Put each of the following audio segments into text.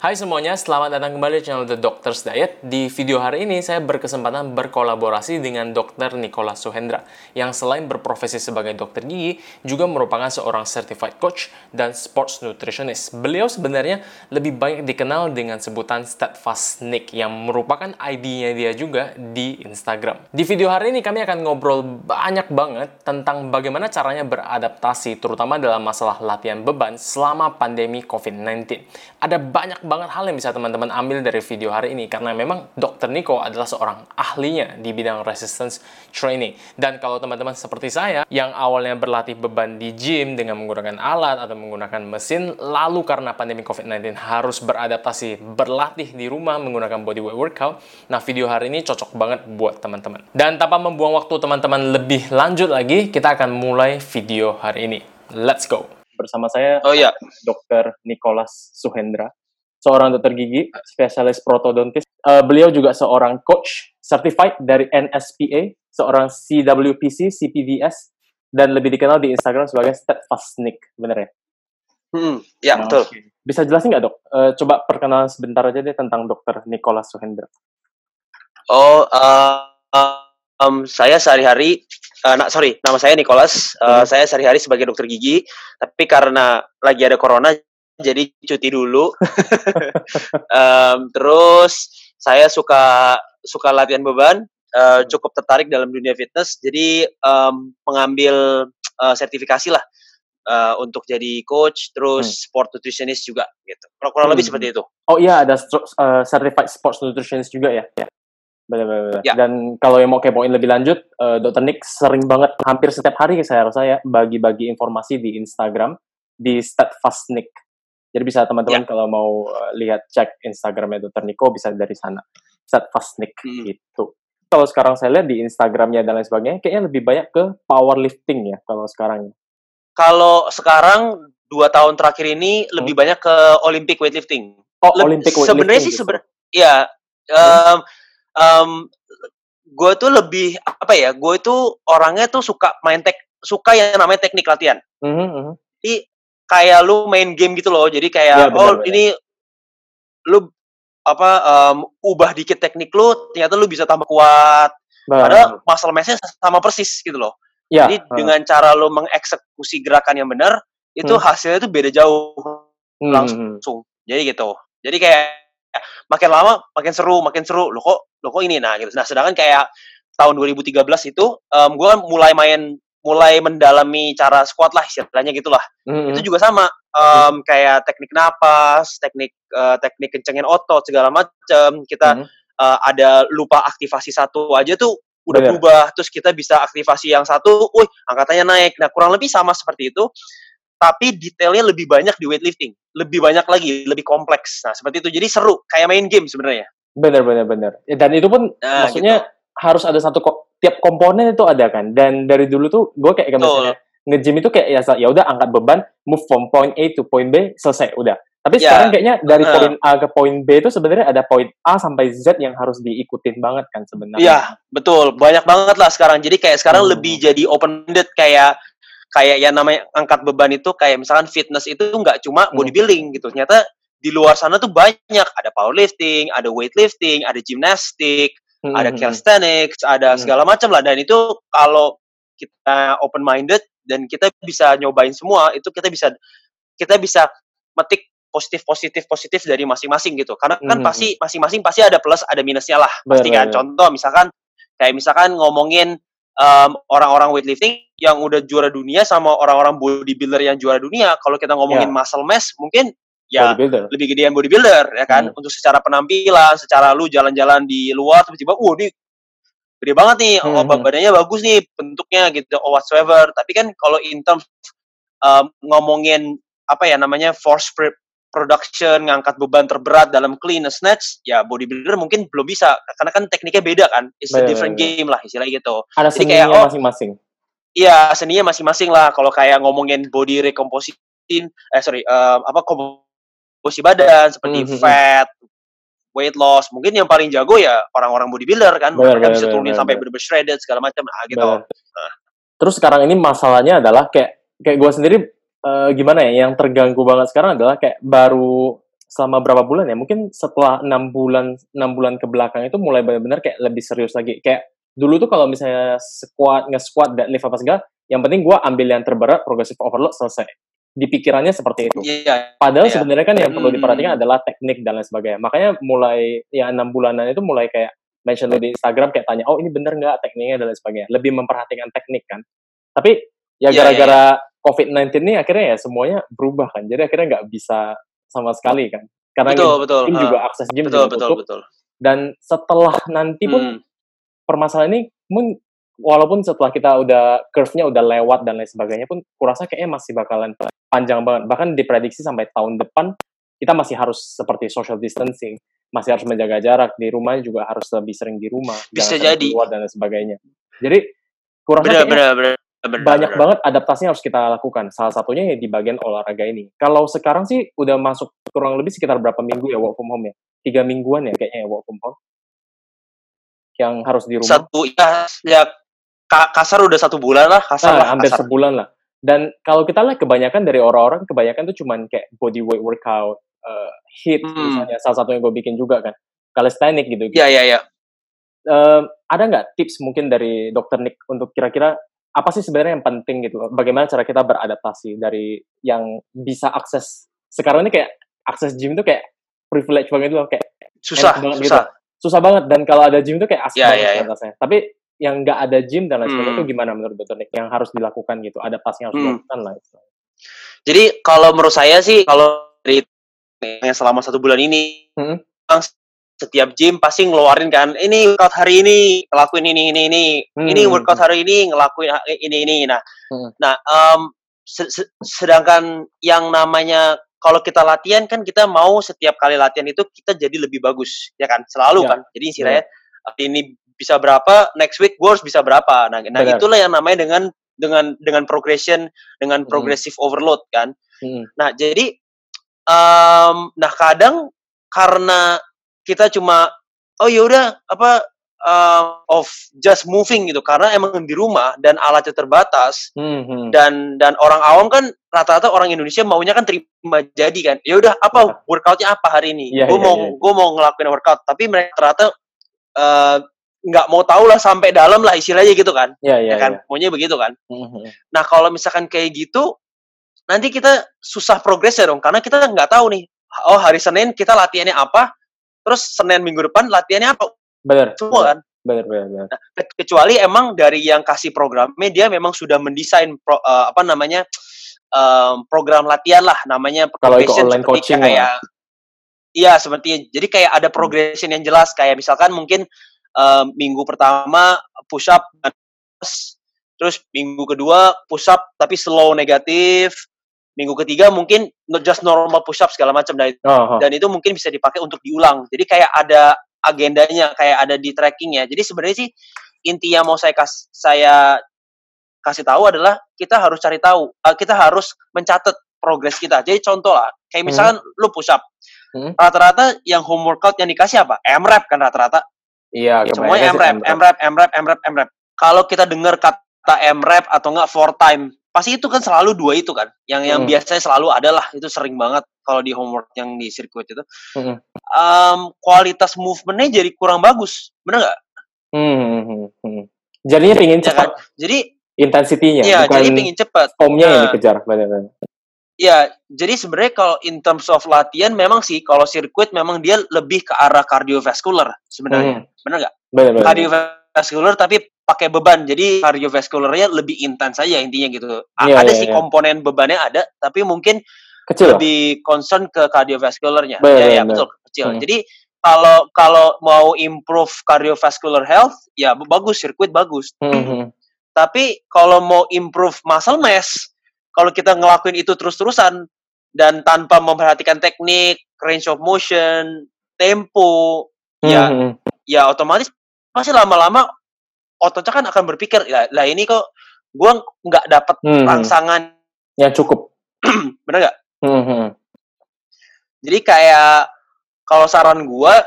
Hai semuanya, selamat datang kembali di channel The Doctor's Diet. Di video hari ini saya berkesempatan berkolaborasi dengan Dr. Nicholas Suhendra yang selain berprofesi sebagai dokter gigi juga merupakan seorang certified coach dan sports nutritionist. Beliau sebenarnya lebih banyak dikenal dengan sebutan Steadfast Nick yang merupakan ID-nya dia juga di Instagram. Di video hari ini kami akan ngobrol banyak banget tentang bagaimana caranya beradaptasi terutama dalam masalah latihan beban selama pandemi COVID-19. Ada banyak banget hal yang bisa teman-teman ambil dari video hari ini karena memang Dr. Nico adalah seorang ahlinya di bidang resistance training. Dan kalau teman-teman seperti saya yang awalnya berlatih beban di gym dengan menggunakan alat atau menggunakan mesin, lalu karena pandemi COVID-19 harus beradaptasi berlatih di rumah menggunakan bodyweight workout, nah video hari ini cocok banget buat teman-teman. Dan tanpa membuang waktu teman-teman lebih lanjut lagi, kita akan mulai video hari ini. Let's go! Bersama saya, Oh iya, Dr. Nicholas Suhendra, seorang dokter gigi, spesialis protodontis. Eh, beliau juga seorang coach certified dari NSPA, seorang CWPC, CPDS, dan lebih dikenal di Instagram sebagai Steadfast Nick, bener ya? hmm, ya Nah, betul. Bisa jelasin nggak dok? Eh, coba perkenalan sebentar aja deh tentang Dr. Nicholas Suhendra. Oh, uh, um, saya sehari-hari, uh, nah, sorry, nama saya Nicholas. Uh, Hmm. Saya sehari-hari sebagai dokter gigi, tapi karena lagi ada corona, jadi cuti dulu. um, terus saya suka suka latihan beban, uh, cukup tertarik dalam dunia fitness, jadi um, mengambil uh, sertifikasi lah. uh, untuk jadi coach, terus sport nutritionist juga gitu. Kurang, kurang lebih Hmm. seperti itu. Oh iya, ada eh, certified sports nutritionist juga ya? Ya. Benar, benar, benar. Ya. Dan kalau yang mau kepoin lebih lanjut, eh, Dr. Nick sering banget, hampir setiap hari saya rasa ya, bagi-bagi informasi di Instagram, di Steadfast Nick. Jadi bisa teman-teman kalau mau eh, lihat cek Instagramnya Dr. Nico bisa dari sana. Steadfast Nick Hmm. gitu. Kalau sekarang saya lihat di Instagramnya dan lain sebagainya, kayaknya lebih banyak ke powerlifting ya kalau sekarang. Kalau sekarang dua tahun terakhir ini lebih banyak ke Olympic weightlifting. Oh, Leb- Olympic weightlifting Sebenarnya sih justru. sebenarnya, ya, um, um, gue tuh lebih apa ya? Gue itu orangnya tuh suka main tek, suka yang namanya teknik latihan. Mhm, mhm. Jadi kayak lu main game gitu loh. Jadi Ya, kayak benar, oh benar. ini lu apa um, ubah dikit teknik lu, ternyata lu bisa tambah kuat. Bah, Padahal muscle mass-nya sama persis gitu loh. ya, Jadi eh, dengan cara lo mengeksekusi gerakan yang benar, itu Hmm. hasilnya itu beda jauh mhm, langsung. mhm. Jadi gitu. Jadi kayak makin lama makin seru, makin seru. Lo kok lo kok ini nah gitu. Nah, sedangkan kayak tahun 2013 itu em gue kan mulai main mulai mendalami cara squat lah istilahnya gitulah. Mhm, Itu juga sama em, kayak teknik napas, teknik eh, teknik kencengin otot segala macam. Kita mhm. eh, ada lupa aktivasi satu aja tuh udah Bener. berubah terus kita bisa aktivasi yang satu, wih angkatannya naik. Nah kurang lebih sama seperti itu, tapi detailnya lebih banyak di weightlifting, lebih banyak lagi, lebih kompleks. Nah seperti itu, jadi seru, kayak main game sebenarnya. Bener bener bener. Ya, Dan itu pun Nah, maksudnya harus ada satu tiap komponen itu ada kan. Dan dari dulu tuh gue kayak Betul. misalnya nge-gym itu kayak ya ya udah angkat beban, move from point A to point B, selesai udah. Tapi Ya. sekarang kayaknya dari Heeh. poin A ke poin B itu sebenarnya ada poin A sampai Z yang harus diikutin banget kan sebenarnya. Iya, betul, banyak banget lah sekarang. Jadi kayak sekarang Hmm. lebih jadi open ended kayak kayak yang namanya angkat beban itu kayak misalkan fitness itu nggak cuma Hmm. bodybuilding gitu. Ternyata di luar sana tuh banyak, ada powerlifting, ada weightlifting, ada gymnastik, Hmm, ada hmm, hmm. calisthenics, ada Hmm. segala macam lah. Dan itu kalau kita open minded dan kita bisa nyobain semua, itu kita bisa kita bisa metik positif positif positif dari masing-masing gitu. Karena kan Hmm. pasti masing-masing pasti ada plus ada minusnya lah. Pasti kan. Contoh misalkan kayak misalkan ngomongin em, orang-orang weightlifting yang udah juara dunia sama orang-orang bodybuilder yang juara dunia. Kalau kita ngomongin Ya. muscle mass, mungkin ya Bodybuilder. lebih gedean bodybuilder ya kan Hmm. untuk secara penampilan secara lu jalan-jalan di luar tiba-tiba wah ini gede banget nih oh Hmm, hmm. badannya bagus nih bentuknya gitu or whatsoever tapi kan kalau in terms um, ngomongin apa ya namanya force pre- production ngangkat beban terberat dalam clean and snatch ya bodybuilder mungkin belum bisa karena kan tekniknya beda kan it's a different game lah istilahnya gitu Ada Jadi kayak, oh, masing-masing. Iya, seninya masing-masing lah. Kalau kayak ngomongin body recomposition, eh sorry, eh, apa komposisi badan seperti Mhm, mhm. fat, weight loss, mungkin yang paling jago ya orang-orang bodybuilder kan, Benar, mereka benar, bisa turunin sampai bener shredded segala macam, nah gitu. Benar. Terus sekarang ini masalahnya adalah kayak kayak gue sendiri eh, gimana ya yang terganggu banget sekarang adalah kayak baru selama berapa bulan ya? Mungkin setelah enam bulan enam bulan ke belakang itu mulai benar-benar kayak lebih serius lagi. Kayak dulu tuh kalau misalnya squat, nge-squat, deadlift apa segala, yang penting gue ambil yang terberat, progressive overload, selesai. Di pikirannya seperti itu. Iya. Padahal Iya. sebenarnya kan yang perlu Hmm. diperhatikan adalah teknik dan lain sebagainya. Makanya mulai ya enam bulanan itu mulai kayak mention di Instagram kayak tanya, oh ini bener nggak tekniknya dan lain sebagainya. Lebih memperhatikan teknik kan. Tapi ya Iya, iya, gara-gara COVID-19 ini akhirnya ya semuanya berubah kan. Jadi akhirnya nggak bisa sama sekali kan. Karena Betul, betul. gym juga akses gym Betul, juga betul, tutup. betul. Dan setelah nanti pun Hmm. permasalahan ini walaupun setelah kita udah curve-nya udah lewat dan lain sebagainya pun kurasa kayaknya masih bakalan panjang banget. Bahkan diprediksi sampai tahun depan kita masih harus seperti social distancing. Masih harus menjaga jarak di rumah juga harus lebih sering di rumah Bisa jangan jadi. keluar dan lain sebagainya. Jadi kurasa Benar, kayaknya benar, benar. benar, banyak benar. banget adaptasi yang harus kita lakukan. Salah satunya ya di bagian olahraga ini. Kalau sekarang sih udah masuk kurang lebih sekitar berapa minggu ya work from home ya? Tiga mingguan ya kayaknya ya work from home? Yang harus di rumah. Satu ya, ya kasar udah satu bulan lah, kasar Ah, lah, hampir kasar. sebulan lah. Dan kalau kita lihat kebanyakan dari orang-orang, kebanyakan tuh cuman kayak body weight workout, eh, hit Hmm. misalnya, salah satu yang gue bikin juga kan, calisthenic gitu. Iya, iya, iya. Eh, ada nggak tips mungkin dari dokter Nick untuk kira-kira apa sih sebenarnya yang penting gitu? Bagaimana cara kita beradaptasi dari yang bisa akses sekarang ini kayak akses gym tuh kayak privilege banget loh, kayak Susah, banget susah. gitu. susah banget. Dan kalau ada gym tuh kayak asik Iya, banget iya, iya. rasanya. Tapi yang nggak ada gym dan lain sebagainya Hmm. itu gimana menurut dokter Nick? Yang harus dilakukan gitu, adaptasi yang harus Hmm. dilakukan lah. istilahnya. Jadi kalau menurut saya sih kalau dari yang selama satu bulan ini, memang setiap gym pasti ngeluarin kan, ini workout hari ini ngelakuin ini ini ini, ini Hmm. workout hari ini ngelakuin ha- ini ini. Nah, Hmm. nah em, se- se- sedangkan yang namanya kalau kita latihan kan kita mau setiap kali latihan itu kita jadi lebih bagus, ya kan? Selalu Ya. kan. Jadi istilahnya ini bisa berapa, next week gue harus bisa berapa. Nah, nah Benar. itulah yang namanya dengan dengan dengan progression, dengan Hmm. progressive overload kan. Hmm. Nah, jadi em, nah kadang karena kita cuma oh ya udah apa em, of just moving gitu karena emang di rumah dan alatnya terbatas Hmm, hmm. dan dan orang awam kan rata-rata orang Indonesia maunya kan terima jadi kan. Ya udah apa workoutnya apa hari ini? Iya, gue iya, mau iya. gue mau ngelakuin workout tapi mereka rata eh, nggak mau tahu lah sampai dalam lah istilahnya gitu kan. Ya, Ya, ya, kan? ya. Maunya begitu kan. Hmm, hmm. Nah, kalau misalkan kayak gitu, nanti kita susah progres ya dong, karena kita nggak tahu nih, oh hari Senin kita latihannya apa, terus Senin minggu depan latihannya apa, Bener. semua kan. Bener, bener. Nah, ke- kecuali emang dari yang kasih programnya, dia memang sudah mendesain pro- eh, apa namanya em, program latihan lah, namanya Kalau ikut online coaching kayak, iya seperti, jadi kayak ada progression yang jelas, kayak misalkan mungkin minggu pertama push up dan terus minggu kedua push up tapi slow negatif minggu ketiga mungkin not just normal push up segala macam dan Oh, oh. dan itu mungkin bisa dipakai untuk diulang jadi kayak ada agendanya kayak ada di trackingnya jadi sebenarnya sih inti yang mau saya kas saya kasih tahu adalah kita harus cari tahu eh, kita harus mencatat progres kita jadi contoh lah kayak Hmm. misalkan lu push up Hmm. rata-rata yang home workout yang dikasih apa M-rep kan rata-rata Iya, Ya, M-rep, sih M-rep, M-rep, M-rep, M-rep. Kalau kita dengar kata M-rep atau enggak four time, pasti itu kan selalu dua itu kan. Yang yang Hmm. biasanya selalu adalah itu sering banget kalau di homework yang di sirkuit itu. Hmm. Em, kualitas movementnya jadi kurang bagus, bener nggak? Hmm, hmm, hmm, hmm. Jadinya pingin Ya cepat kan? Jadi, intensitinya, ya bukan jadi pingin cepat. formnya yang Nah. dikejar. Bener, bener. Ya, jadi sebenarnya kalau in terms of latihan memang sih kalau sirkuit memang dia lebih ke arah cardiovascular sebenarnya. Hmm. Bener nggak? Bener. Cardiovascular tapi pakai beban. Jadi cardiovascularnya lebih intens aja intinya gitu. A- Iya, ada iya, sih iya. komponen bebannya ada, tapi mungkin Kecil lebih concern ke cardiovascularnya. Benar, ya, ya benar. betul kecil. Hmm. Jadi kalau kalau mau improve cardiovascular health, ya bagus sirkuit bagus. Hmm, hmm. Tapi kalau mau improve muscle mass, kalau kita ngelakuin itu terus-terusan dan tanpa memperhatikan teknik, range of motion, tempo, ya Hmm, hmm. ya otomatis pasti lama-lama ototnya kan akan berpikir, lah, lah ini kok gua nggak dapat Hmm, hmm. rangsangan, Yang cukup. bener nggak? Hmm, hmm. Jadi kayak kalau saran gua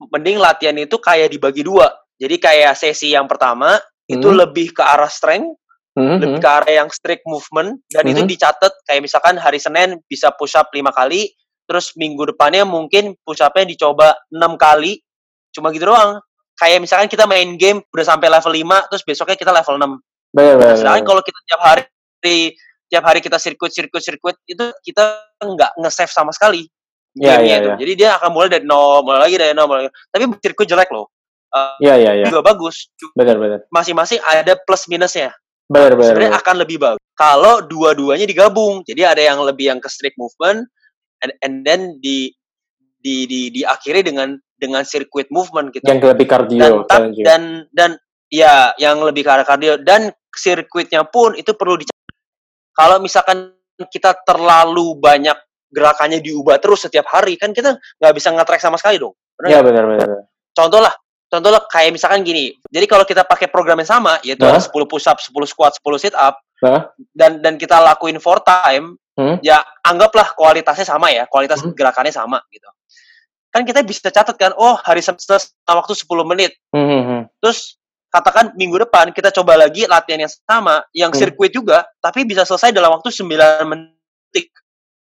mending latihan itu kayak dibagi dua. Jadi kayak sesi yang pertama itu Hmm. lebih ke arah strength, Hmm, lebih hmm. ke arah yang strict movement dan itu Mhm. dicatat kayak misalkan hari Senin bisa push up lima kali, terus minggu depannya mungkin push up-nya dicoba enam kali, cuma gitu doang. Kayak misalkan kita main game udah sampai level 5, terus besoknya kita level 6. Benar, benar. Sedangkan kalau kita tiap hari tiap hari kita sirkuit sirkuit sirkuit itu kita nggak nge-save sama sekali Iya, gamenya iya, itu. iya. Jadi dia akan mulai dari nol, mulai lagi dari nol, mulai lagi. Tapi sirkuit jelek loh. Iya, iya, iya. juga bagus. Benar, benar. Masing-masing ada plus minusnya. Benar, benar. Sebenarnya benar. akan lebih bagus kalau dua-duanya digabung. Jadi ada yang lebih yang ke strict movement and, and then di di di diakhiri dengan dengan sirkuit movement gitu. Yang lebih dan kardio. tap- challenging. dan dan ya yang lebih ke arah kardio dan sirkuitnya pun itu perlu dicatat. Kalau misalkan kita terlalu banyak gerakannya diubah terus setiap hari kan kita nggak bisa nge-track sama sekali dong. Benar Iya, benar. benar. Contoh lah, contoh kayak misalkan gini. Jadi kalau kita pakai program yang sama yaitu ada 10 push up, 10 squat, 10 sit up Hah? dan dan kita lakuin for time, Hmm? ya anggaplah kualitasnya sama ya, kualitas Hmm. gerakannya sama gitu. Kan kita bisa catat kan, oh hari Sabtu waktu 10 menit, Hmm, hmm, hmm. terus katakan minggu depan kita coba lagi latihan yang sama, yang Hmm. sirkuit juga, tapi bisa selesai dalam waktu 9 menit.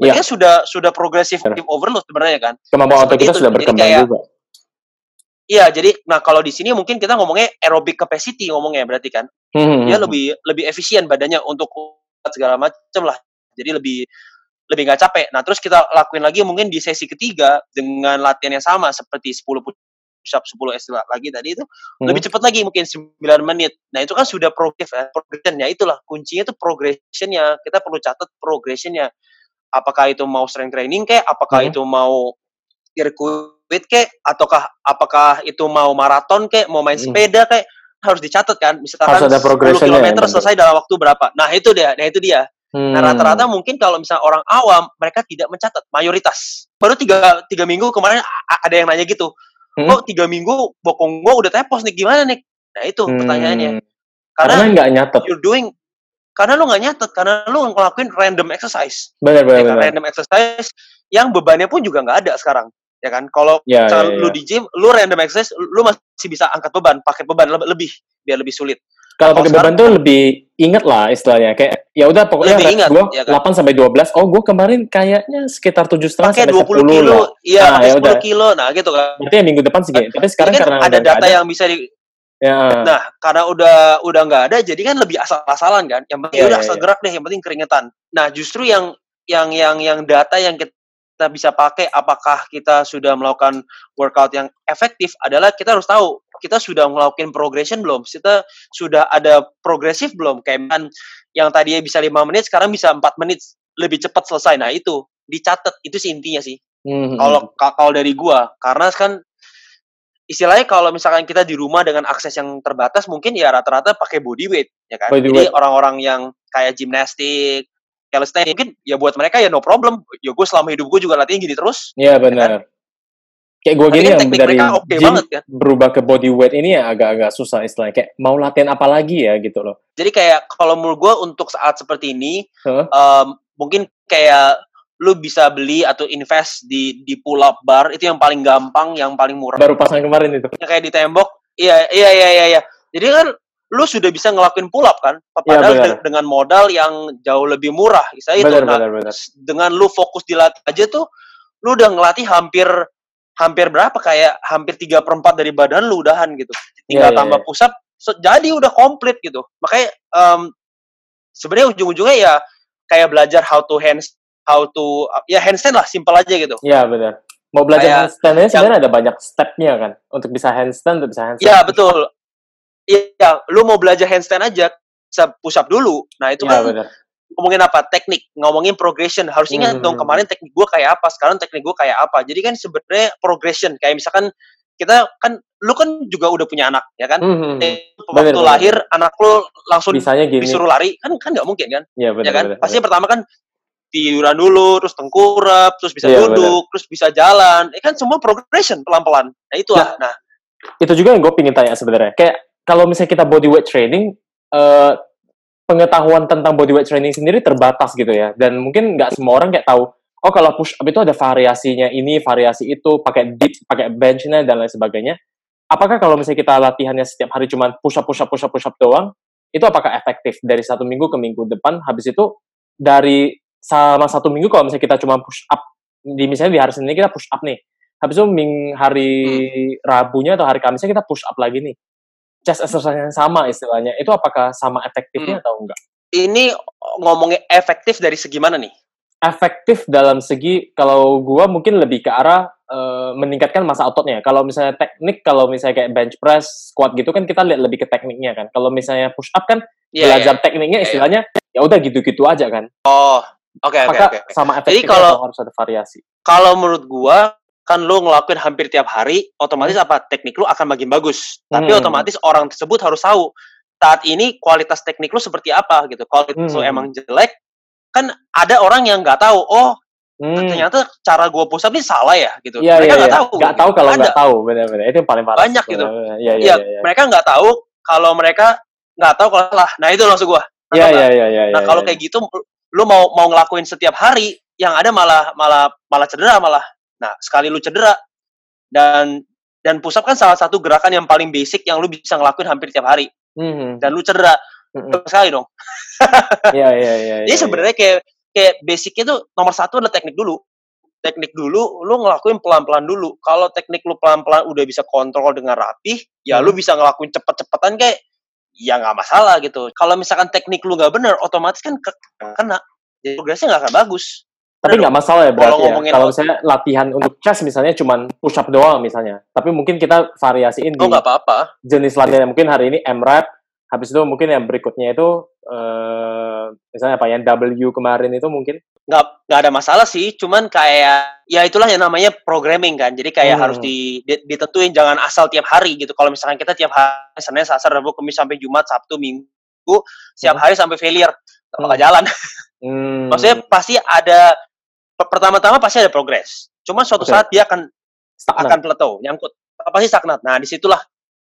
Iya. Sudah sudah progresif Benar. overload sebenarnya kan. Kemampuan otot kita itu. sudah Jadi berkembang kayak- juga. Iya, jadi nah kalau di sini mungkin kita ngomongnya aerobic capacity ngomongnya berarti kan. Hmm, hmm, Dia hmm. lebih lebih efisien badannya untuk segala macam lah. Jadi lebih lebih nggak capek. Nah, terus kita lakuin lagi mungkin di sesi ketiga dengan latihan yang sama seperti 10 push up 10 S lagi tadi itu Hmm. lebih cepat lagi mungkin 9 menit. Nah, itu kan sudah progresif ya. Progressionnya itulah kuncinya itu progressionnya. Kita perlu catat progressionnya. Apakah itu mau strength training kayak, apakah Hmm. itu mau sirkuit kayak, ataukah apakah itu mau maraton kayak, mau main Hmm. sepeda kayak, harus dicatat kan. Misalkan Harus ada 10 progressionnya ya, km bener. selesai dalam waktu berapa. Nah, itu dia. Nah, itu dia. Hmm. Nah, rata-rata mungkin kalau misalnya orang awam, mereka tidak mencatat mayoritas. Baru tiga, tiga minggu kemarin ada yang nanya gitu. Hmm. Kok tiga minggu bokong gua udah tepos nih, gimana nih? Nah, itu Hmm. pertanyaannya. Karena nggak nyatet. you're doing, karena lu nggak nyatet, karena lu ngelakuin random exercise. Benar, Ya benar, kan? benar. Random exercise yang bebannya pun juga nggak ada sekarang. Ya kan? Kalau Ya, misalnya ya, lu ya. di gym, lu random exercise, lu masih bisa angkat beban, pakai beban lebih, biar lebih sulit. Kalau pakai beban tuh lebih inget lah istilahnya. Kayak ya udah pokoknya Lebih ingat, gua ya kan? 8 sampai 12. Oh, gua kemarin kayaknya sekitar 7,5 Pakai sampai 20 10 kilo, lah. iya, Nah, pakai ya 10 udah. kilo, nah gitu kan. Berarti ya minggu depan segitu. Tapi sekarang kan karena ada data yang bisa di, ya, Nah, karena udah udah nggak ada, jadi kan lebih asal-asalan kan. Yang penting Iya, udah iya, asal iya. gerak deh, yang penting keringetan. Nah, justru yang yang yang yang data yang kita bisa pakai apakah kita sudah melakukan workout yang efektif adalah kita harus tahu kita sudah melakukan progression belum, kita sudah ada progresif belum, kayak kan yang tadinya bisa lima menit sekarang bisa empat menit. Lebih cepat selesai. Nah itu dicatat. Itu sih intinya sih. Hmm, Kalau ka- kalau dari gua, karena kan istilahnya kalau misalkan kita di rumah dengan akses yang terbatas, mungkin ya rata-rata pakai body weight, ya kan? Body Jadi orang-orang yang kayak gimnastik, calisthenics, mungkin ya buat mereka ya no problem. Ya gue selama hidup gue juga latihan gini terus. Iya benar. Kayak gue gini kan yang dari oke gym banget kan. berubah ke body weight ini ya agak-agak susah istilahnya. Kayak mau latihan apa lagi ya gitu loh. Jadi kayak kalau menurut gue untuk saat seperti ini, Heeh. em, mungkin kayak lu bisa beli atau invest di di pull up bar itu yang paling gampang, yang paling murah. Baru pasang kemarin itu. yang kayak di tembok. Iya, iya, iya, iya, iya. Jadi kan lu sudah bisa ngelakuin pull up kan? Padahal benar. de- dengan modal yang jauh lebih murah. Saya itu Benar, nah, benar, benar. s- dengan lu fokus di latih aja tuh lu udah ngelatih hampir hampir berapa kayak hampir tiga perempat dari badan lu udahan gitu. Tinggal Iya, iya, tambah iya. push up se- jadi udah komplit gitu. Makanya em, sebenarnya ujung-ujungnya ya kayak belajar how to hands how to ya handstand lah simple aja gitu. Iya benar. Mau belajar Kayak handstand-nya sebenarnya ada banyak step-nya kan. Untuk bisa handstand, untuk bisa handstand. Iya betul. Iya, lu mau belajar handstand aja, bisa push up dulu. Nah itu Iya kan benar. ngomongin apa? Teknik, ngomongin progression. Harus ingat Hmm. dong kemarin teknik gua kayak apa, sekarang teknik gua kayak apa. Jadi kan sebenarnya progression. Kayak misalkan kita kan, lu kan juga udah punya anak, ya kan? Hmm, hmm, hmm. Bener, Waktu bener. lahir anak lu langsung Bisanya gini. disuruh lari, kan kan nggak mungkin kan? Iya benar. ya kan? Pasti yang pertama kan tiduran dulu, terus tengkurap, terus bisa Iya, duduk, terus bisa jalan. Eh kan semua progression pelan-pelan. Nah itu lah. Nah, itu juga yang gue pingin tanya sebenarnya. Kayak kalau misalnya kita body weight training, eh, pengetahuan tentang body weight training sendiri terbatas gitu ya. Dan mungkin nggak semua orang kayak tahu, oh kalau push up itu ada variasinya ini, variasi itu, pakai dips, pakai bench-nya dan lain sebagainya. Apakah kalau misalnya kita latihannya setiap hari cuma push up, push up, push up, push up doang, itu apakah efektif dari satu minggu ke minggu depan? Habis itu dari sama satu minggu kalau misalnya kita cuma push up di misalnya di hari Senin kita push up nih. Habis itu ming hari Rabunya atau hari Kamisnya kita push up lagi nih. Chest exercise yang sama istilahnya. Itu apakah sama efektifnya Hmm. atau enggak? Ini ngomongnya efektif dari segi mana nih? efektif dalam segi kalau gua mungkin lebih ke arah eh, meningkatkan masa ototnya. Kalau misalnya teknik, kalau misalnya kayak bench press, squat gitu kan kita lihat lebih ke tekniknya kan. Kalau misalnya push up kan Iya, belajar iya. tekniknya Iya, iya. istilahnya ya udah gitu-gitu aja kan. Oh, oke oke Maka oke. sama efektifnya kalau- atau harus ada variasi. Kalau menurut gua kan lu ngelakuin hampir tiap hari, otomatis apa? Teknik lu akan makin bagus. Tapi Hmm. otomatis orang tersebut harus tahu saat ini kualitas teknik lu seperti apa gitu. Kalau itu Hmm. emang jelek, kan ada orang yang nggak tahu. Oh, Hmm. ternyata cara gua push up ini salah ya gitu. Iya, mereka iya, nggak iya. tahu. Nggak gitu. tahu kalau nggak tahu, benar-benar. Itu yang paling parah. Banyak gitu. Iya, iya, Iya, iya. iya. mereka nggak tahu kalau mereka nggak tahu kalau salah. Nah itu maksud gua. Iya, iya, iya, iya. Nah iya, kalau kayak gitu, lu mau mau ngelakuin setiap hari, yang ada malah malah malah cedera malah. Nah sekali lu cedera dan dan push up kan salah satu gerakan yang paling basic yang lu bisa ngelakuin hampir tiap hari Mhm. dan lu cedera Mhm. sekali dong. Iya, iya, iya. Jadi iya, sebenarnya kayak kayak basicnya tuh nomor satu adalah teknik dulu. Teknik dulu, lu ngelakuin pelan-pelan dulu. Kalau teknik lu pelan-pelan udah bisa kontrol dengan rapih, ya lu Hmm. bisa ngelakuin cepet-cepetan kayak ya nggak masalah gitu. Kalau misalkan teknik lu nggak bener, otomatis kan ke- kena. Jadi progresnya nggak akan bagus. Tapi nggak masalah ya berarti Kalau ya. Kalau misalnya latihan untuk chest misalnya cuman push up doang misalnya. Tapi mungkin kita variasiin di Oh nggak apa-apa. jenis latihan mungkin hari ini M-rap, habis itu mungkin yang berikutnya itu eh misalnya apa yang W kemarin itu mungkin Nggak nggak ada masalah sih. Cuman kayak ya itulah yang namanya programming kan. Jadi kayak Hmm. harus di, di- ditentuin jangan asal tiap hari gitu. Kalau misalkan kita tiap hari Senin, Selasa, Rabu, Kamis sampai Jumat, Sabtu, Minggu, setiap Hmm. hari sampai failure nggak bakal Hmm. jalan. hmm, Maksudnya pasti ada pertama-tama pasti ada progres. Cuma suatu Oke. saat dia akan stagnan. akan plateau, nyangkut. Pasti stagnat. Nah, di situlah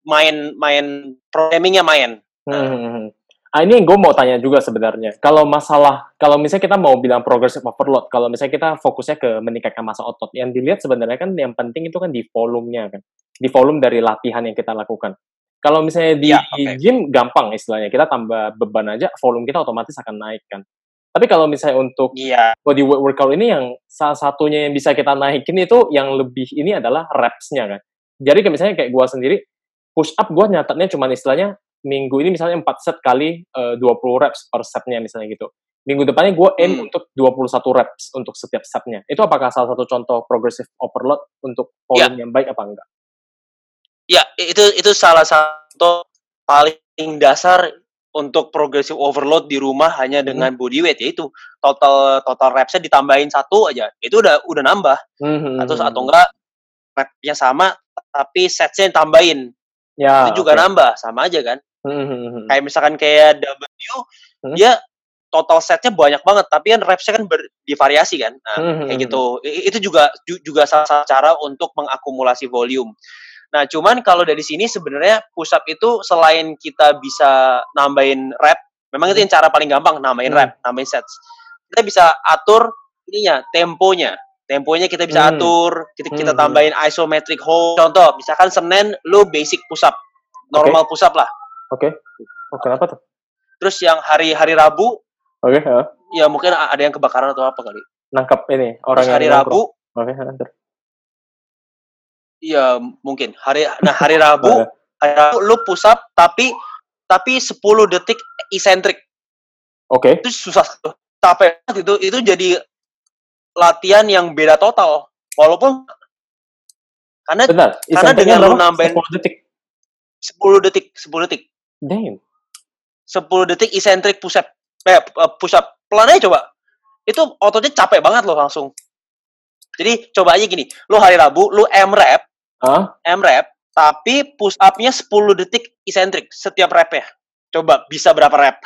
main main programmingnya main. Hmm, hmm, hmm. Ah, ini gue mau tanya juga sebenarnya. Kalau masalah, kalau misalnya kita mau bilang progressive overload, kalau misalnya kita fokusnya ke meningkatkan masa otot, yang dilihat sebenarnya kan yang penting itu kan di volumenya kan, di volume dari latihan yang kita lakukan. Kalau misalnya di Iya, oke. gym gampang istilahnya, kita tambah beban aja, volume kita otomatis akan naik kan. Tapi kalau misalnya untuk Iya. body weight workout ini yang salah satunya yang bisa kita naikin itu yang lebih ini adalah reps-nya kan. Jadi kayak misalnya kayak gua sendiri push up gua nyatetnya cuma istilahnya minggu ini misalnya 4 set kali eh, 20 reps per setnya misalnya gitu. Minggu depannya gua aim Hmm. untuk 21 reps untuk setiap setnya. Itu apakah salah satu contoh progressive overload untuk Ya. volume yang baik apa enggak? Ya, itu itu salah satu paling dasar untuk progressive overload di rumah hanya Hmm. dengan body weight yaitu total total repsnya ditambahin satu aja. Itu udah udah nambah. Hmm, Atau hmm, atau hmm. enggak repnya sama tapi setsnya tambahin. Ya, itu juga oke. nambah, sama aja kan. Hmm, hmm, hmm, hmm. kayak misalkan kayak W Hmm. dia total setnya banyak banget tapi kan repsnya kan ber, divariasi kan nah, Hmm, hmm, kayak hmm. gitu I- itu juga ju- juga salah satu cara untuk mengakumulasi volume nah cuman kalau dari sini sebenarnya push up itu selain kita bisa nambahin rep memang itu yang cara paling gampang nambahin Hmm. rep nambahin sets kita bisa atur ininya temponya temponya kita bisa Hmm. atur kita kita Hmm, tambahin isometric hold contoh misalkan senin lu basic push up normal push up lah Oke. Oh, kenapa tuh? Terus yang hari hari Rabu Oke, ya. ya mungkin ada yang kebakaran atau apa kali. nangkap ini orang Terus yang hari. Rabu Oke, ya, terus. ya mungkin hari nah hari Rabu hari Rabu lu push up tapi tapi 10 detik eccentric. Oke. Itu susah tuh. Capek itu itu jadi latihan yang beda total. Walaupun karena Benar. Karena dengan lu nambahin- 10 detik. 10 detik 10 detik Damn. 10 detik eccentric push up eh push up pelan aja coba. Itu ototnya capek banget loh langsung. Jadi coba aja gini, lu hari Rabu lu M rep Ah, M rep, tapi push up-nya 10 detik eccentric setiap rep-nya. Coba bisa berapa rep?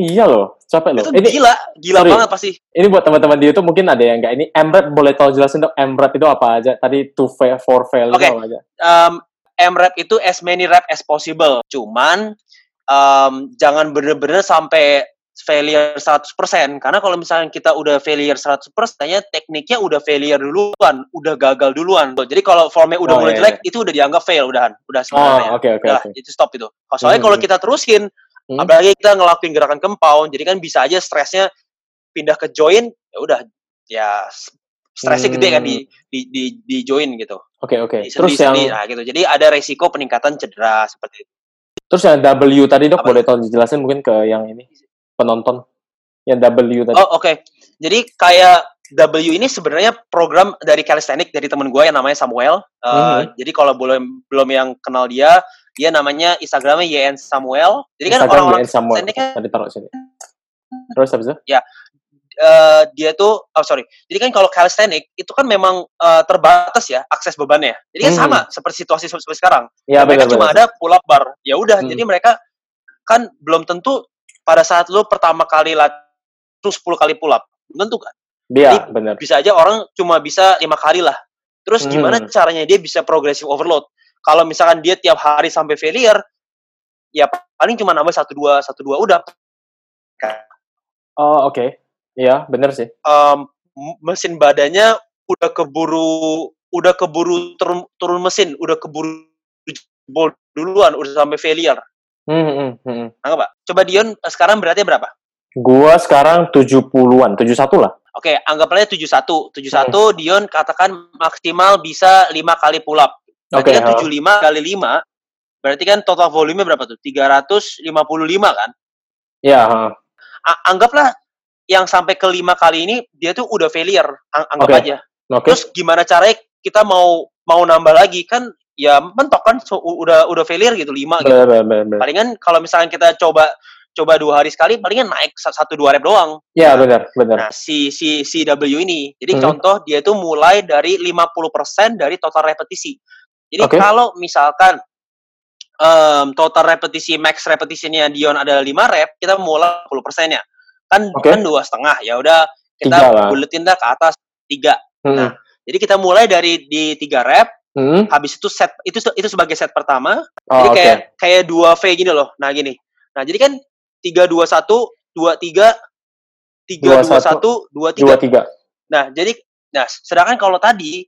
iya loh, capek loh. Itu Ini gila, gila sorry. banget pasti. ini buat teman-teman di YouTube mungkin ada yang enggak ini MRAP boleh tolong jelasin dong MRAP itu apa aja? Tadi two fail, four fail Oke. itu apa aja? Um, M rep itu as many rep as possible. Cuman um, jangan bener-bener sampai failure 100% karena kalau misalnya kita udah failure 100% nya tekniknya udah failure duluan, udah gagal duluan. Jadi kalau formnya udah Oh, mulai iya, jelek itu udah dianggap fail udahan, udah Oh, sebenarnya. oke oke Udah, oke. itu stop itu. Soalnya Hmm. kalau kita terusin, Hmm. apalagi kita ngelakuin gerakan compound, jadi kan bisa aja stresnya pindah ke joint, ya udah ya stresnya gede kan di di di, di join gitu. Oke oke. Di Terus yang nah gitu. Jadi ada resiko peningkatan cedera seperti itu. terus yang W tadi dok Apa? boleh tolong dijelasin mungkin ke yang ini penonton yang W tadi. Oh, oke. Jadi kayak W ini sebenarnya program dari calisthenics dari temen gue yang namanya Samuel. Uh, Mhm. Jadi kalau belum belum yang kenal dia, dia namanya Instagramnya YN Samuel. Jadi kan Instagram orang-orang YN Samuel. kan Tadi taruh sini. Terus habis itu? eh, dia tuh, oh sorry. Jadi kan kalau calisthenics itu kan memang eh, terbatas ya akses bebannya. Jadi kan Mhm. sama seperti situasi seperti sekarang. Ya mereka benar cuma benar. ada pull up bar. Ya udah, Hmm. jadi mereka kan belum tentu pada saat lu pertama kali lat terus 10 kali pull up. Tentu kan. Jadi, benar. bisa aja orang cuma bisa lima kali lah. Terus gimana Hmm. caranya dia bisa progressive overload? Kalau misalkan dia tiap hari sampai failure, ya paling cuma nambah satu dua satu dua udah. Oh oke. Iya benar sih. Em, m- mesin badannya udah keburu udah keburu turun, turun mesin, udah keburu jebol duluan, udah sampai failure. Hmm, hmm, hmm. Pak? Coba Dion eh, sekarang beratnya berapa? Gua sekarang 70-an, 71 lah. Oke, anggaplah 71. 71 Dion katakan maksimal bisa 5 kali pull up. Berarti Oke, kan ha. 75 kali 5 berarti kan total volume berapa tuh? 355 kan? Iya. A- anggaplah yang sampai ke 5 kali ini dia tuh udah failure. Ang- anggap Oke. aja. Oke. Terus gimana caranya kita mau mau nambah lagi kan ya mentok kan so, udah udah failure gitu 5 gitu. Benar, benar. Palingan kalau misalnya kita coba coba dua hari sekali palingan naik sa- satu dua rep doang. Iya, benar, benar. Nah, si si si W ini. Jadi Hmm. contoh dia itu mulai dari 50% dari total repetisi. Jadi Oke. kalau misalkan em, total repetisi max repetisinya Dion adalah 5 rep, kita mulai 10%-nya. Kan Oke. kan dua setengah. Ya udah kita Tiga buletin dah ke atas 3. Hmm, Nah, Jadi kita mulai dari di 3 rep, hmm. habis itu set itu itu sebagai set pertama. Oh, jadi kayak kayak 2 V gini loh. Nah, gini. Nah, jadi kan 3 2 1 2 3 3 2 1 2 Dua 3. tiga. Nah, jadi nah sedangkan kalau tadi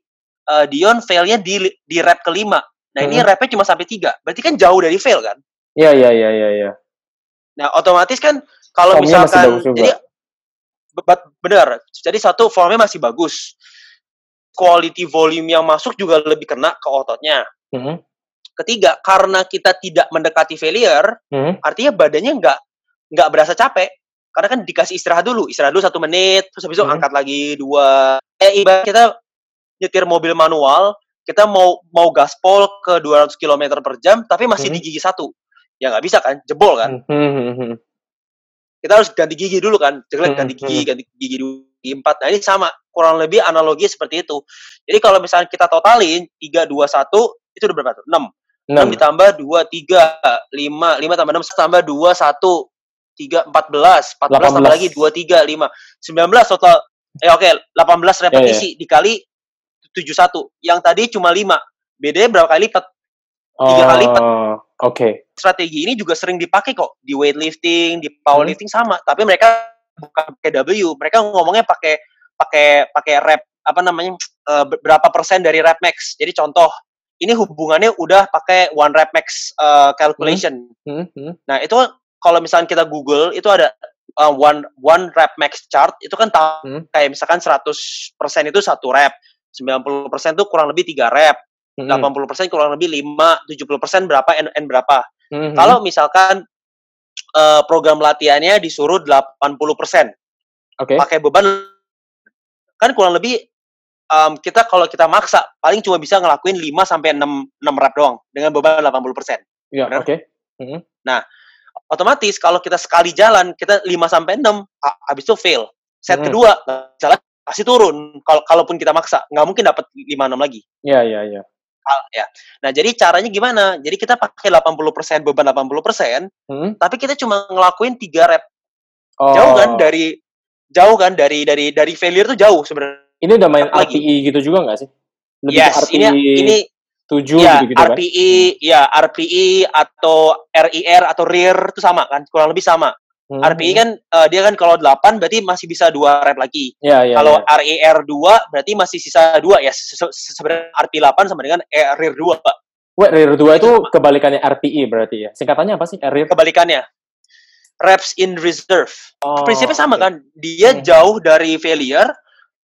eh, Dion failnya di di rep kelima. Nah, ini Hmm. repnya cuma sampai 3. Berarti kan jauh dari fail kan? Iya, iya, iya, iya, iya. Nah, otomatis kan kalau Formnya misalkan jadi be- be- benar. Jadi satu formnya masih bagus. Quality volume yang masuk juga lebih kena ke ototnya. Hmm, Ketiga, karena kita tidak mendekati failure, hmm. artinya badannya nggak nggak berasa capek. Karena kan dikasih istirahat dulu, istirahat dulu satu menit, terus habis itu Hmm. angkat lagi dua. Eh, ibarat kita nyetir mobil manual, kita mau mau gaspol ke 200 km per jam, tapi masih Hmm. di gigi satu. Ya nggak bisa kan, jebol kan. Hmm, hmm, hmm, hmm. Kita harus ganti gigi dulu kan, jelek ganti gigi, ganti gigi dulu, gigi empat. Nah ini sama, kurang lebih analogi seperti itu. Jadi kalau misalnya kita totalin 3, 2, 1, itu udah berapa tuh? 6. 6 Enam. ditambah 2, 3, 5, 5 tambah 6, tambah 2, 1, 3, 14, 14 tambah 18. lagi 2, 3, 5, 19 total, eh oke, 18 Ya, repetisi dikali 71. Yang tadi cuma 5. Bedanya berapa kali lipat? Tiga kali lipat. Oh, Oke. Strategi ini juga sering dipakai kok di weightlifting, di Hmm. powerlifting sama, tapi mereka bukan pakai W, mereka ngomongnya pakai pakai pakai rep apa namanya eh, berapa persen dari rep max. Jadi contoh, ini hubungannya udah pakai one rep max eh, calculation. Hmm, hmm. Nah, itu kalau misalnya kita Google itu ada uh, one one rep max chart itu kan tahu Hmm. kayak misalkan 100% itu satu rep, 90% itu kurang lebih tiga rep, Hmm, 80% kurang lebih 5, 70% berapa N, N berapa. hmm, hmm. Kalau misalkan uh, program latihannya disuruh 80% Oke. pakai beban kan kurang lebih um, kita kalau kita maksa paling cuma bisa ngelakuin 5 sampai 6 6 rep doang dengan beban 80%. Iya, benar. oke. otomatis kalau kita sekali jalan kita 5 sampai 6 ha- habis itu fail. Set Hmm. kedua jalan pasti turun kalau kalaupun kita maksa nggak mungkin dapat 5 6 lagi. Iya, iya, iya. Ah, ya. Nah, jadi caranya gimana? Jadi kita pakai 80% beban 80%, Hmm. tapi kita cuma ngelakuin 3 rep. Oh. Jauh kan dari jauh kan dari dari dari failure tuh jauh sebenarnya. Ini udah main lagi. RPI gitu juga nggak sih? Lebih Yes, RPI ini ini 7 ya gitu-gitu kan? RPI, ya RPI atau RIR atau RIR itu sama kan? Kurang lebih sama. Hmm, RPI hmm. kan eh, dia kan kalau 8 berarti masih bisa dua rep lagi. Iya, iya. kalau iya. RIR 2 berarti masih sisa 2 ya. Se- se- se- Sebenarnya RP 8 sama dengan RIR 2, Pak. Wait, RIR 2 itu kebalikannya RPI berarti ya? Singkatannya apa sih? RIR? Kebalikannya. reps in reserve. Oh, Prinsipnya sama oke. kan? Dia Mhm. jauh dari failure.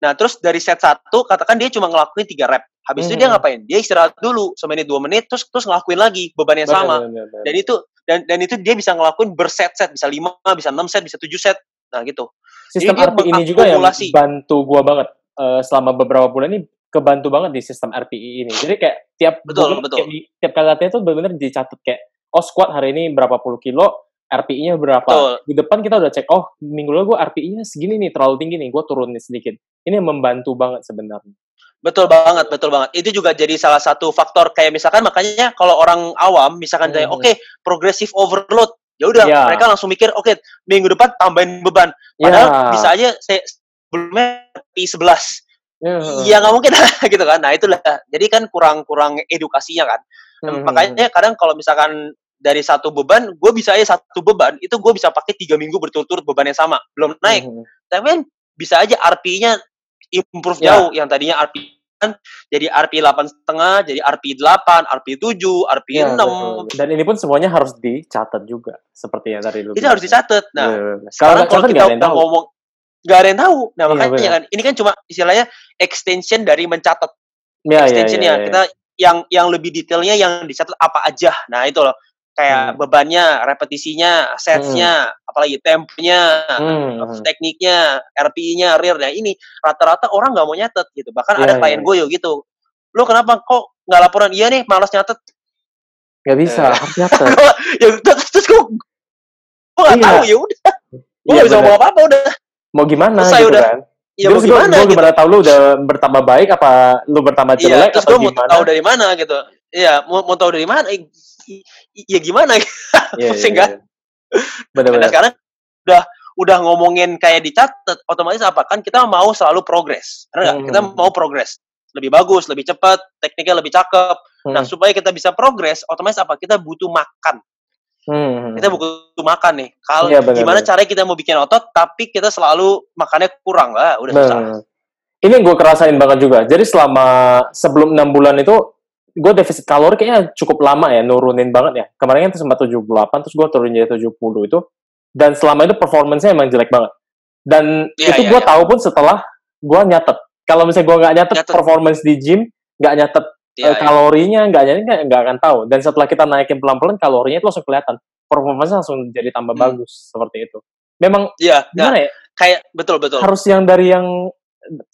Nah, terus dari set satu, katakan dia cuma ngelakuin tiga rep. Habis itu dia Mhm. ngapain? Dia istirahat dulu semenit dua menit, terus terus ngelakuin lagi beban yang Benar, sama. benar, benar. Dan itu dan dan itu dia bisa ngelakuin berset-set, bisa lima, bisa enam set, bisa tujuh set. Nah, gitu. sistem dia RPI ini juga yang bantu gua banget eh, selama beberapa bulan ini kebantu banget di sistem RPI ini. Jadi kayak tiap Betul, bulan, betul. kayak tiap kali latihan tuh benar-benar dicatat kayak oh squat hari ini berapa puluh kilo, RPI-nya berapa. Betul. Di depan kita udah cek oh minggu lalu gua RPI-nya segini nih terlalu tinggi nih, gua turunin sedikit. Ini membantu banget sebenarnya. Betul banget, betul banget. Itu juga jadi salah satu faktor kayak misalkan makanya kalau orang awam misalkan kayak Mhm. oke, progressive overload. Ya udah, Iya. mereka langsung mikir oke, minggu depan tambahin beban. Padahal Ya. bisa aja saya sebelumnya P11. Ya. Iya nggak mungkin gitu kan. Nah, itulah. Jadi kan kurang-kurang edukasinya kan. Nah, Mhm. Makanya kadang kalau misalkan dari satu beban, gue bisa aja satu beban itu gue bisa pakai tiga minggu berturut-turut beban yang sama, belum naik. Mhm. Tapi kan bisa aja RP-nya improve Ya. jauh yang tadinya RP kan jadi RP 8 setengah, jadi RP 8, RP 7, RP Ya, 6. betul. Dan ini pun semuanya harus dicatat juga seperti yang tadi lu Itu harus dicatat. Nah, Iya, iya, iya. sekarang kalau kita udah tahu. ngomong nggak ada yang tahu. Nah, Iya, makanya benar. kan ini kan cuma istilahnya extension dari mencatat Ya, ya, extensionnya. ya, ya. Kita yang yang lebih detailnya yang dicatat apa aja. Nah, itu loh. Kayak Hmm. bebannya, repetisinya, setsnya, apalagi temponya, Hmm, hmm. tekniknya, RPI-nya, rear. Nah, ini rata-rata orang nggak mau nyatet gitu. Bahkan Iya, ada iya, klien iya. gue yo gitu. Lu kenapa kok nggak laporan? Iya nih, malas nyatet. Nggak bisa, Eh. harus nyatet. ya terus, terus gue gue nggak Iya. tahu ya udah. Gue Iya, nggak bisa ngomong apa-apa udah. Mau gimana Selesai gitu udah. kan? Ya mau Terus gua- gimana gua gitu. gimana tahu lu udah bertambah baik apa lu bertambah Iya, jelek terus atau gue mau gimana? tahu dari mana gitu. Iya, mau mau tahu dari mana? Ya gimana? Iya, pusing iya, kan? Nah, Benar-benar. sekarang udah udah ngomongin kayak dicatat, otomatis apa kan kita mau selalu progres. Karena? Hmm. kita mau progres lebih bagus, lebih cepat, tekniknya lebih cakep. Nah, Hmm. supaya kita bisa progres, otomatis apa? Kita butuh makan. Hmm. Kita butuh makan nih. Kalau benar, gimana benar. caranya kita mau bikin otot, tapi kita selalu makannya kurang lah, udah susah. Nah, ini gue kerasain banget juga. Jadi selama sebelum enam bulan itu, gue defisit kalori kayaknya cukup lama ya, nurunin banget ya. Kemarin kan sempat 78, terus gue turun jadi 70 itu. Dan selama itu performance-nya emang jelek banget. Dan Iya, itu iya, gue iya. tahu pun setelah gue nyatet. Kalau misalnya gue nggak nyatet, Nyatet. performance di gym, nggak nyatet Iya, eh, kalorinya, nggak nyatet, nggak, akan tahu. Dan setelah kita naikin pelan-pelan, kalorinya itu langsung kelihatan. Performance langsung jadi tambah Hmm. bagus, seperti itu. Memang, iya. Nah, gimana ya, kayak betul betul. harus yang dari yang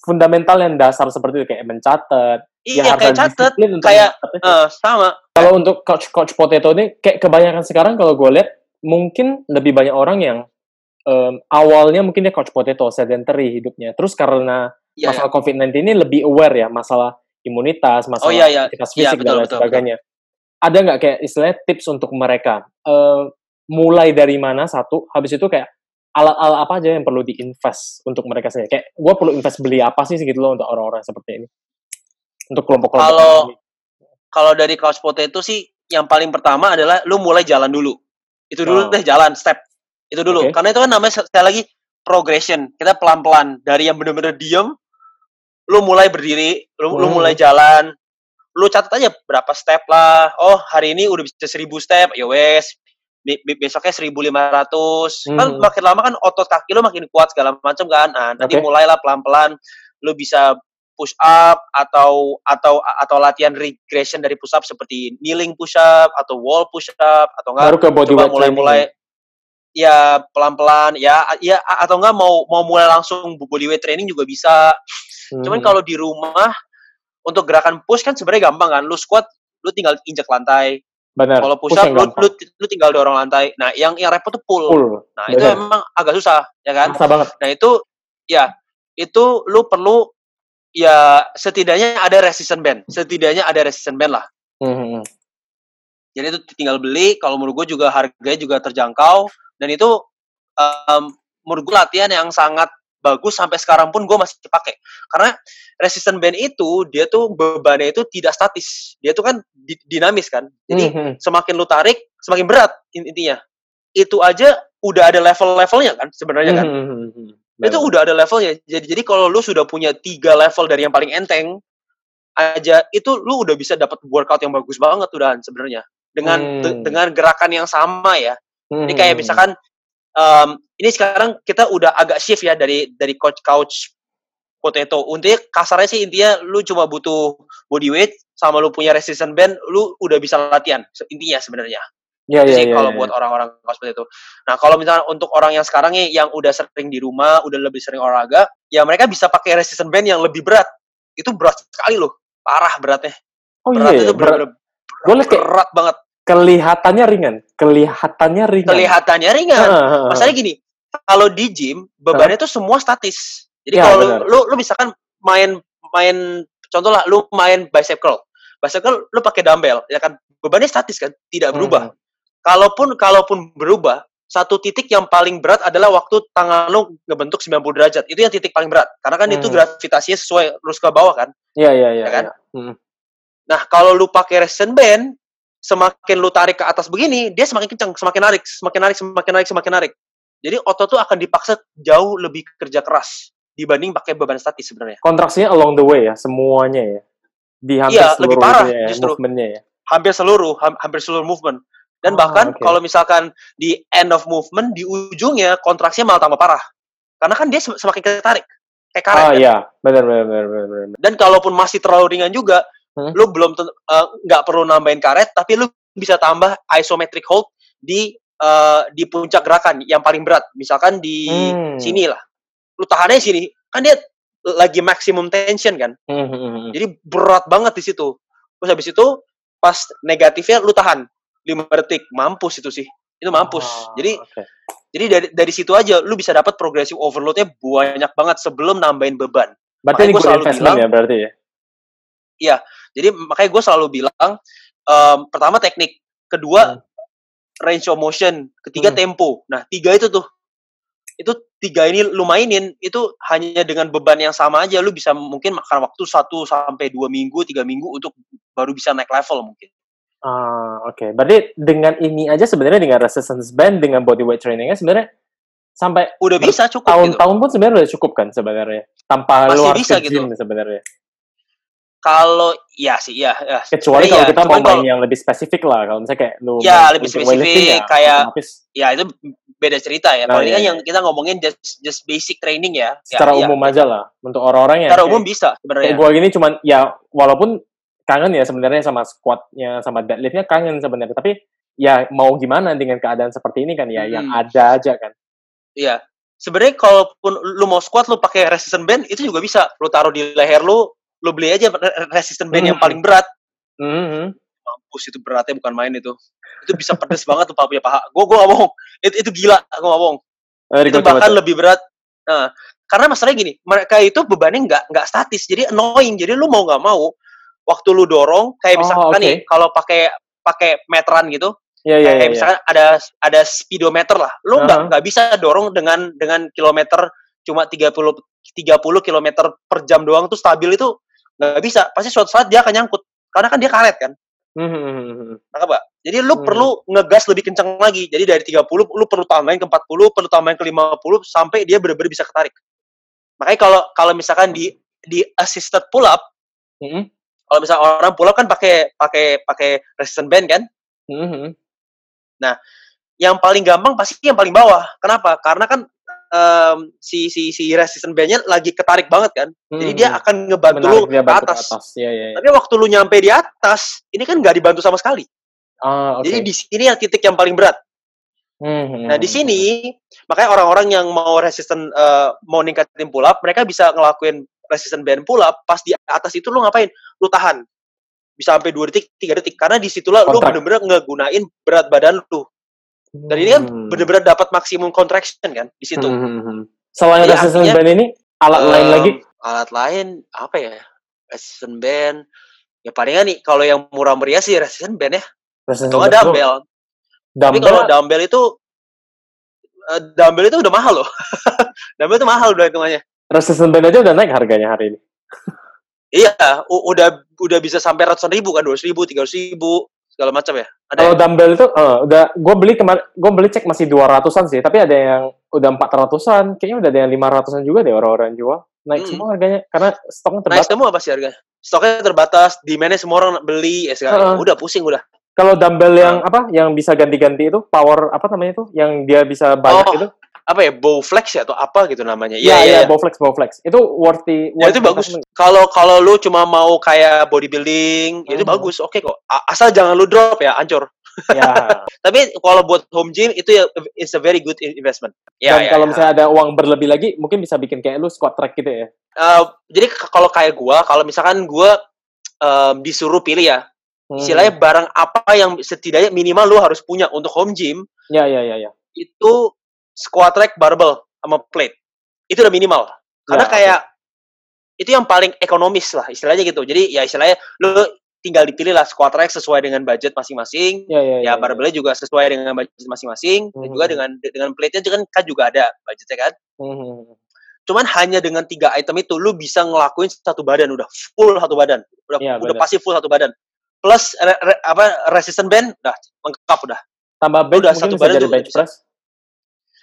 fundamental yang dasar seperti itu kayak mencatat Iya, kayak catet, kayak eh, sama. kalau untuk coach coach potato ini kayak kebanyakan sekarang kalau gue lihat mungkin lebih banyak orang yang em, awalnya mungkin dia coach potato sedentary hidupnya. Terus karena Iya, masalah COVID-19 ini lebih aware ya masalah imunitas masalah Oh, iya, iya. aktivitas Iya, fisik betul, dan lain betul, sebagainya. ada nggak kayak istilahnya tips untuk mereka? Eh, mulai dari mana satu habis itu kayak alat-alat apa aja yang perlu diinvest untuk mereka sendiri? Kayak gue perlu invest beli apa sih gitu loh untuk orang-orang seperti ini untuk kelompok-kelompok Kalau- kalau dari couch potato sih yang paling pertama adalah lu mulai jalan dulu. Itu dulu Oh. deh jalan step. Itu dulu. Oke. Karena itu kan namanya sekali lagi progression. Kita pelan-pelan dari yang bener-bener diem lu mulai berdiri, lu, lu Hmm. mulai jalan. Lu catat aja berapa step lah. Oh, hari ini udah bisa 1000 step. Ya wes. Be- be- besoknya 1500. Kan Hmm. makin lama kan otot kaki lu makin kuat segala macam kan. Nah, nanti Oke. mulailah pelan-pelan lu bisa push up atau atau atau latihan regression dari push up seperti kneeling push up atau wall push up atau enggak baru ke body coba mulai-mulai ya pelan-pelan ya ya atau enggak mau mau mulai langsung body weight training juga bisa. training. Cuman Hmm. kalau di rumah untuk gerakan push kan sebenarnya gampang kan. Lu squat lu tinggal injak lantai. benar Kalau push push up lu, lu lu tinggal dorong lantai. Nah, yang yang repot tuh pull. full Nah, itu benar. emang agak susah, ya kan? Masa banget Nah, itu ya itu lu perlu ya setidaknya ada resistance band. Setidaknya ada resistance band lah. Hmm, hmm, hmm. Jadi itu tinggal beli. Kalau menurut gue juga harganya juga terjangkau dan itu em, menurut gue latihan yang sangat bagus sampai sekarang pun gue masih pakai karena resistance band itu dia tuh bebannya itu tidak statis dia tuh kan di- dinamis kan jadi Hmm, hmm. semakin lu tarik semakin berat in- intinya itu aja udah ada level-levelnya kan sebenarnya kan Hmm, itu Benar. udah ada levelnya. Jadi jadi kalau lu sudah punya tiga level dari yang paling enteng aja itu lu udah bisa dapat workout yang bagus banget udah sebenarnya dengan de- Hmm. dengan gerakan yang sama ya. Hmm, Ini kayak misalkan um, ini sekarang kita udah agak shift ya dari dari coach couch potato. Intinya kasarnya sih intinya lu cuma butuh body weight sama lu punya resistance band, lu udah bisa latihan. Intinya sebenarnya. Iya, Itu iya, sih iya. kalau iya. buat orang-orang seperti itu. Nah, kalau misalnya untuk orang yang sekarang nih yang udah sering di rumah, udah lebih sering olahraga, ya mereka bisa pakai resistance band yang lebih berat. Itu berat sekali loh. Parah beratnya. Oh Beratnya iya, itu berat. Gue liat kayak berat banget. kelihatannya ringan, kelihatannya ringan. Kelihatannya ringan. Heeh, heeh. Masalahnya gini, kalau di gym bebannya tuh semua statis. Jadi Ya, kalau lu lu misalkan main main contoh lah lu main bicep curl. Bicep curl lu pakai dumbbell ya kan bebannya statis kan, tidak berubah. Hmm. Kalaupun kalaupun berubah, satu titik yang paling berat adalah waktu tangan lu ngebentuk 90 derajat. Itu yang titik paling berat. Karena kan itu Hmm. gravitasinya sesuai lurus ke bawah kan. Iya, iya, iya. Ya kan? iya. Nah, kalau lu pakai resistance band, semakin lu tarik ke atas begini, dia semakin kencang, semakin narik, semakin narik, semakin narik, semakin narik. Jadi otot tuh akan dipaksa jauh lebih kerja keras dibanding pakai beban statis sebenarnya. Kontraksinya along the way ya, semuanya ya. Di hampir Iya, seluruh lebih parah ya, justru. movementnya ya. Hampir seluruh, ham- hampir seluruh movement. Dan Ah, bahkan oke. kalau misalkan di end of movement, di ujungnya kontraksinya malah tambah parah. Karena kan dia sem- semakin ketarik. Kayak karet Ah kan. iya, benar benar benar benar. Dan kalaupun masih terlalu ringan juga, Hmm. lu belum eh, nggak perlu nambahin karet, tapi lu bisa tambah isometric hold di eh, di puncak gerakan yang paling berat. Misalkan di Hmm. sini lah. Lu tahannya di sini, kan dia lagi maximum tension kan. Hmm, hmm, hmm. Jadi berat banget di situ. Terus habis itu pas negatifnya lu tahan 5 detik, mampus itu sih. Itu mampus. Ah, Jadi oke. jadi dari dari situ aja lu bisa dapat progressive overloadnya banyak banget sebelum nambahin beban. berarti ini makanya gua good selalu bilang- ya berarti ya. Jadi makanya gue selalu bilang em, pertama teknik, kedua Hmm. range of motion, ketiga Hmm. tempo. Nah tiga itu tuh, itu tiga ini lu mainin itu hanya dengan beban yang sama aja lu bisa mungkin makan waktu satu sampai dua minggu, tiga minggu untuk baru bisa naik level mungkin. Ah, oke. Berarti dengan ini aja sebenarnya dengan resistance band dengan body weight trainingnya sebenarnya sampai Udah bisa cukup gitu. tahun-tahun pun sebenarnya udah cukup kan sebenarnya. Tanpa Masih lu harus bisa ke gitu. gym sebenarnya. Kalau ya sih ya, ya. Kecuali Sebenarnya kalau ya, kita mau main yang lebih spesifik lah. Kalau misalnya kayak lu Ya, lebih spesifik, ya, kayak- otomatis ya itu beda cerita ya. Nah, Kalau ini iya, kan iya. yang kita ngomongin just just basic training ya. Ya, secara iya. umum aja lah untuk orang-orang yang Secara kayak- umum bisa kayak sebenarnya. gue gini cuman ya walaupun kangen ya sebenarnya sama squatnya sama deadliftnya kangen sebenarnya tapi ya mau gimana dengan keadaan seperti ini kan ya yang Hmm. ada aja kan Iya. Sebenarnya kalaupun lu mau squat lu pakai resistance band itu juga bisa. Lu taruh di leher lu, lu beli aja re- resistance band yang Hmm. paling berat. Mhm. Mampus itu beratnya bukan main itu. Itu bisa pedes banget tuh punya paha. Gua gua gak bohong. Itu itu gila, gua gak bohong. Mari Itu bahkan tuh. lebih berat. Nah, karena masalahnya gini, mereka itu bebannya nggak nggak statis, jadi annoying. Jadi lu mau nggak mau, waktu lu dorong, kayak Oh, misalkan oke. nih, kalau pakai pakai meteran gitu, ya ya kayak ya, ya. misalkan ada ada speedometer lah. Lu nggak Aha. nggak bisa dorong dengan dengan kilometer cuma 30 30 kilometer per jam doang tuh stabil itu nggak bisa. Pasti suatu saat dia akan nyangkut. Karena kan dia karet kan. Mhm. Pak? Jadi lu Hmm. perlu ngegas lebih kencang lagi. Jadi dari 30 lu perlu tambahin ke 40, perlu tambahin ke 50 sampai dia benar-benar bisa ketarik. Makanya kalau kalau misalkan di di assisted pull up, Mhm. Kalau misalnya orang pull up kan pakai pakai pakai resistance band kan? Mhm. yang paling gampang pasti yang paling bawah. Kenapa? Karena kan em, si si si resistance bandnya lagi ketarik banget kan. Jadi dia Mhm. akan ngebantu lu Menarik dia ke atas. atas ya ya, ya. Tapi waktu lu nyampe di atas, ini kan nggak dibantu sama sekali. ah oke Jadi di sini yang titik yang paling berat. Mhm. Nah di sini makanya orang-orang yang mau resisten eh, mau ningkatin pull up, mereka bisa ngelakuin resisten band pull up. Pas di atas itu lu ngapain? Lu tahan bisa sampai dua detik, tiga detik. Karena di situlah lu bener-bener ngegunain berat badan lu. Dan ini kan Hmm. bener-bener dapat maksimum contraction kan di situ. Mhm. Selain Jadi resistance artinya, band ini alat lain Em, lagi Alat lain apa ya? Resistance band. Ya palingan nih kalau yang murah meriah sih resistance band ya. Atau nggak tuh, dumbbell. Tapi dumbbell kalau dumbbell itu eh, dumbbell itu udah mahal loh. dumbbell itu mahal udah hitungannya. Resistance band aja udah naik harganya hari ini Iya, udah udah bisa sampai ratusan ribu kan, dua ribu, tiga ribu, segala macam ya. Ada Kalau yang- dumbbell itu eh, udah gue beli kemarin gue beli cek masih 200-an sih, tapi ada yang udah 400-an, kayaknya udah ada yang 500-an juga deh orang-orang jual. Naik Hmm. semua harganya karena stoknya naik terbatas. semua pasti harga. Stoknya terbatas, demandnya semua orang beli, ya segala. Heeh. Udah pusing udah. Kalau dumbbell yang apa? Yang bisa ganti-ganti itu power apa namanya itu? Yang dia bisa banyak Oh, itu? Apa ya, Bowflex ya atau apa gitu namanya? Iya, iya, iya. Bowflex, Bowflex. Itu worthy. Ya, itu worthy bagus. Kalau kalau lu cuma mau kayak bodybuilding, ya itu Mhm. bagus. Oke kok. A- Asal jangan lu drop ya, ancur. Ya. Tapi kalau buat home gym itu ya it's a very good investment. Ya, Dan ya, kalau ya. misalnya ada uang berlebih lagi, mungkin bisa bikin kayak lu squat track gitu ya. Eh, jadi kalau kayak gua, kalau misalkan gua em, disuruh pilih ya, Hmm. istilahnya barang apa yang setidaknya minimal lu harus punya untuk home gym Ya, ya, ya, ya. itu squat rack, barbell sama plate. Itu udah minimal. Karena Ya, kayak itu yang paling ekonomis lah istilahnya gitu. Jadi ya istilahnya lu tinggal dipilih lah squat rack sesuai dengan budget masing-masing. Ya, ya, Ya, barbell juga sesuai dengan budget masing-masing dan Mhm. juga dengan dengan plate-nya juga kan, kan juga ada budgetnya kan. Hmm. Cuman hanya dengan tiga item itu lu bisa ngelakuin satu badan udah full satu badan. Udah Iya, udah pasti full satu badan. Plus re- re- apa resistant band udah lengkap udah. Tambah bench Udah satu badan jadi bench press.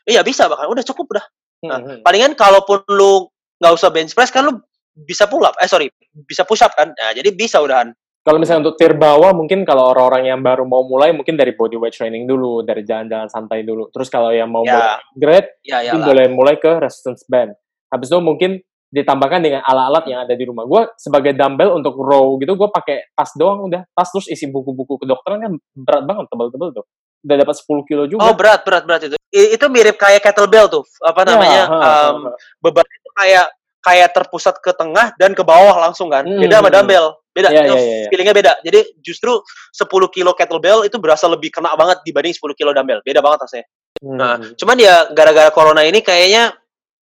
Iya bisa bahkan udah cukup udah. Nah, Hmm. palingan kalaupun lu nggak usah bench press kan lu bisa pull up eh sorry bisa push up kan nah jadi bisa udahan Kalau misalnya untuk tier bawah, mungkin kalau orang-orang yang baru mau mulai, mungkin dari body weight training dulu, dari jalan-jalan santai dulu. Terus kalau yang mau mulai ya upgrade, ya ya mungkin lah boleh mulai ke resistance band. Habis itu mungkin ditambahkan dengan alat-alat yang ada di rumah. Gue sebagai dumbbell untuk row gitu, gue pakai tas doang udah. Tas terus isi buku-buku kedokteran kan berat banget, tebel-tebel tuh. Udah dapat 10 kilo juga. oh berat berat berat itu I- itu mirip kayak kettlebell tuh apa Ya, namanya ha, ha, em, ha. beban itu kayak kayak terpusat ke tengah dan ke bawah langsung kan Hmm, beda sama hmm, dumbbell beda Ya, ya, ya, ya. feelingnya beda jadi justru 10 kilo kettlebell itu berasa lebih kena banget dibanding 10 kilo dumbbell beda banget rasanya Hmm. Nah, cuman ya gara-gara corona ini kayaknya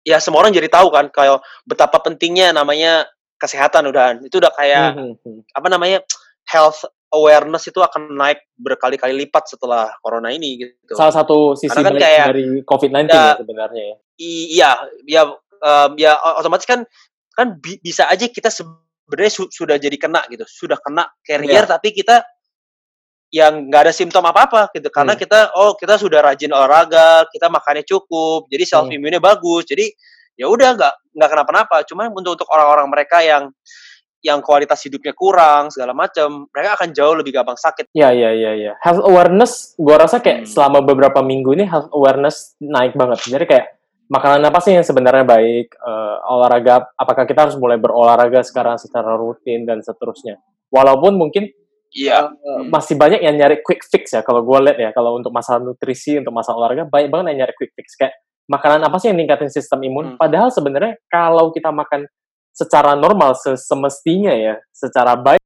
ya semua orang jadi tahu kan kayak betapa pentingnya namanya kesehatan udahan. Itu udah kayak Hmm, hmm, hmm. apa namanya? health awareness itu akan naik berkali-kali lipat setelah corona ini gitu. Salah satu sisi Karena kan kayak- dari COVID-19 Ya, ya sebenarnya ya. Iya, ya em, ya otomatis kan kan bi- bisa aja kita sebenarnya su- sudah jadi kena gitu, sudah kena carrier Iya. tapi kita yang nggak ada simptom apa-apa gitu karena Hmm. kita oh kita sudah rajin olahraga, kita makannya cukup, jadi self Hmm. immune bagus. Jadi ya udah nggak nggak kenapa-napa. Cuma untuk untuk orang-orang mereka yang yang kualitas hidupnya kurang segala macam, mereka akan jauh lebih gampang sakit. Ya, ya, ya, ya. Health awareness, gua rasa kayak Hmm. selama beberapa minggu ini health awareness naik banget. Jadi kayak makanan apa sih yang sebenarnya baik, eh, olahraga, apakah kita harus mulai berolahraga sekarang secara rutin dan seterusnya. Walaupun mungkin Iya. eh, masih banyak yang nyari quick fix ya. Kalau gue lihat ya, kalau untuk masalah nutrisi, untuk masalah olahraga, banyak banget yang nyari quick fix. Kayak makanan apa sih yang ningkatin sistem imun? Hmm. Padahal sebenarnya kalau kita makan secara normal, se- semestinya ya, secara baik,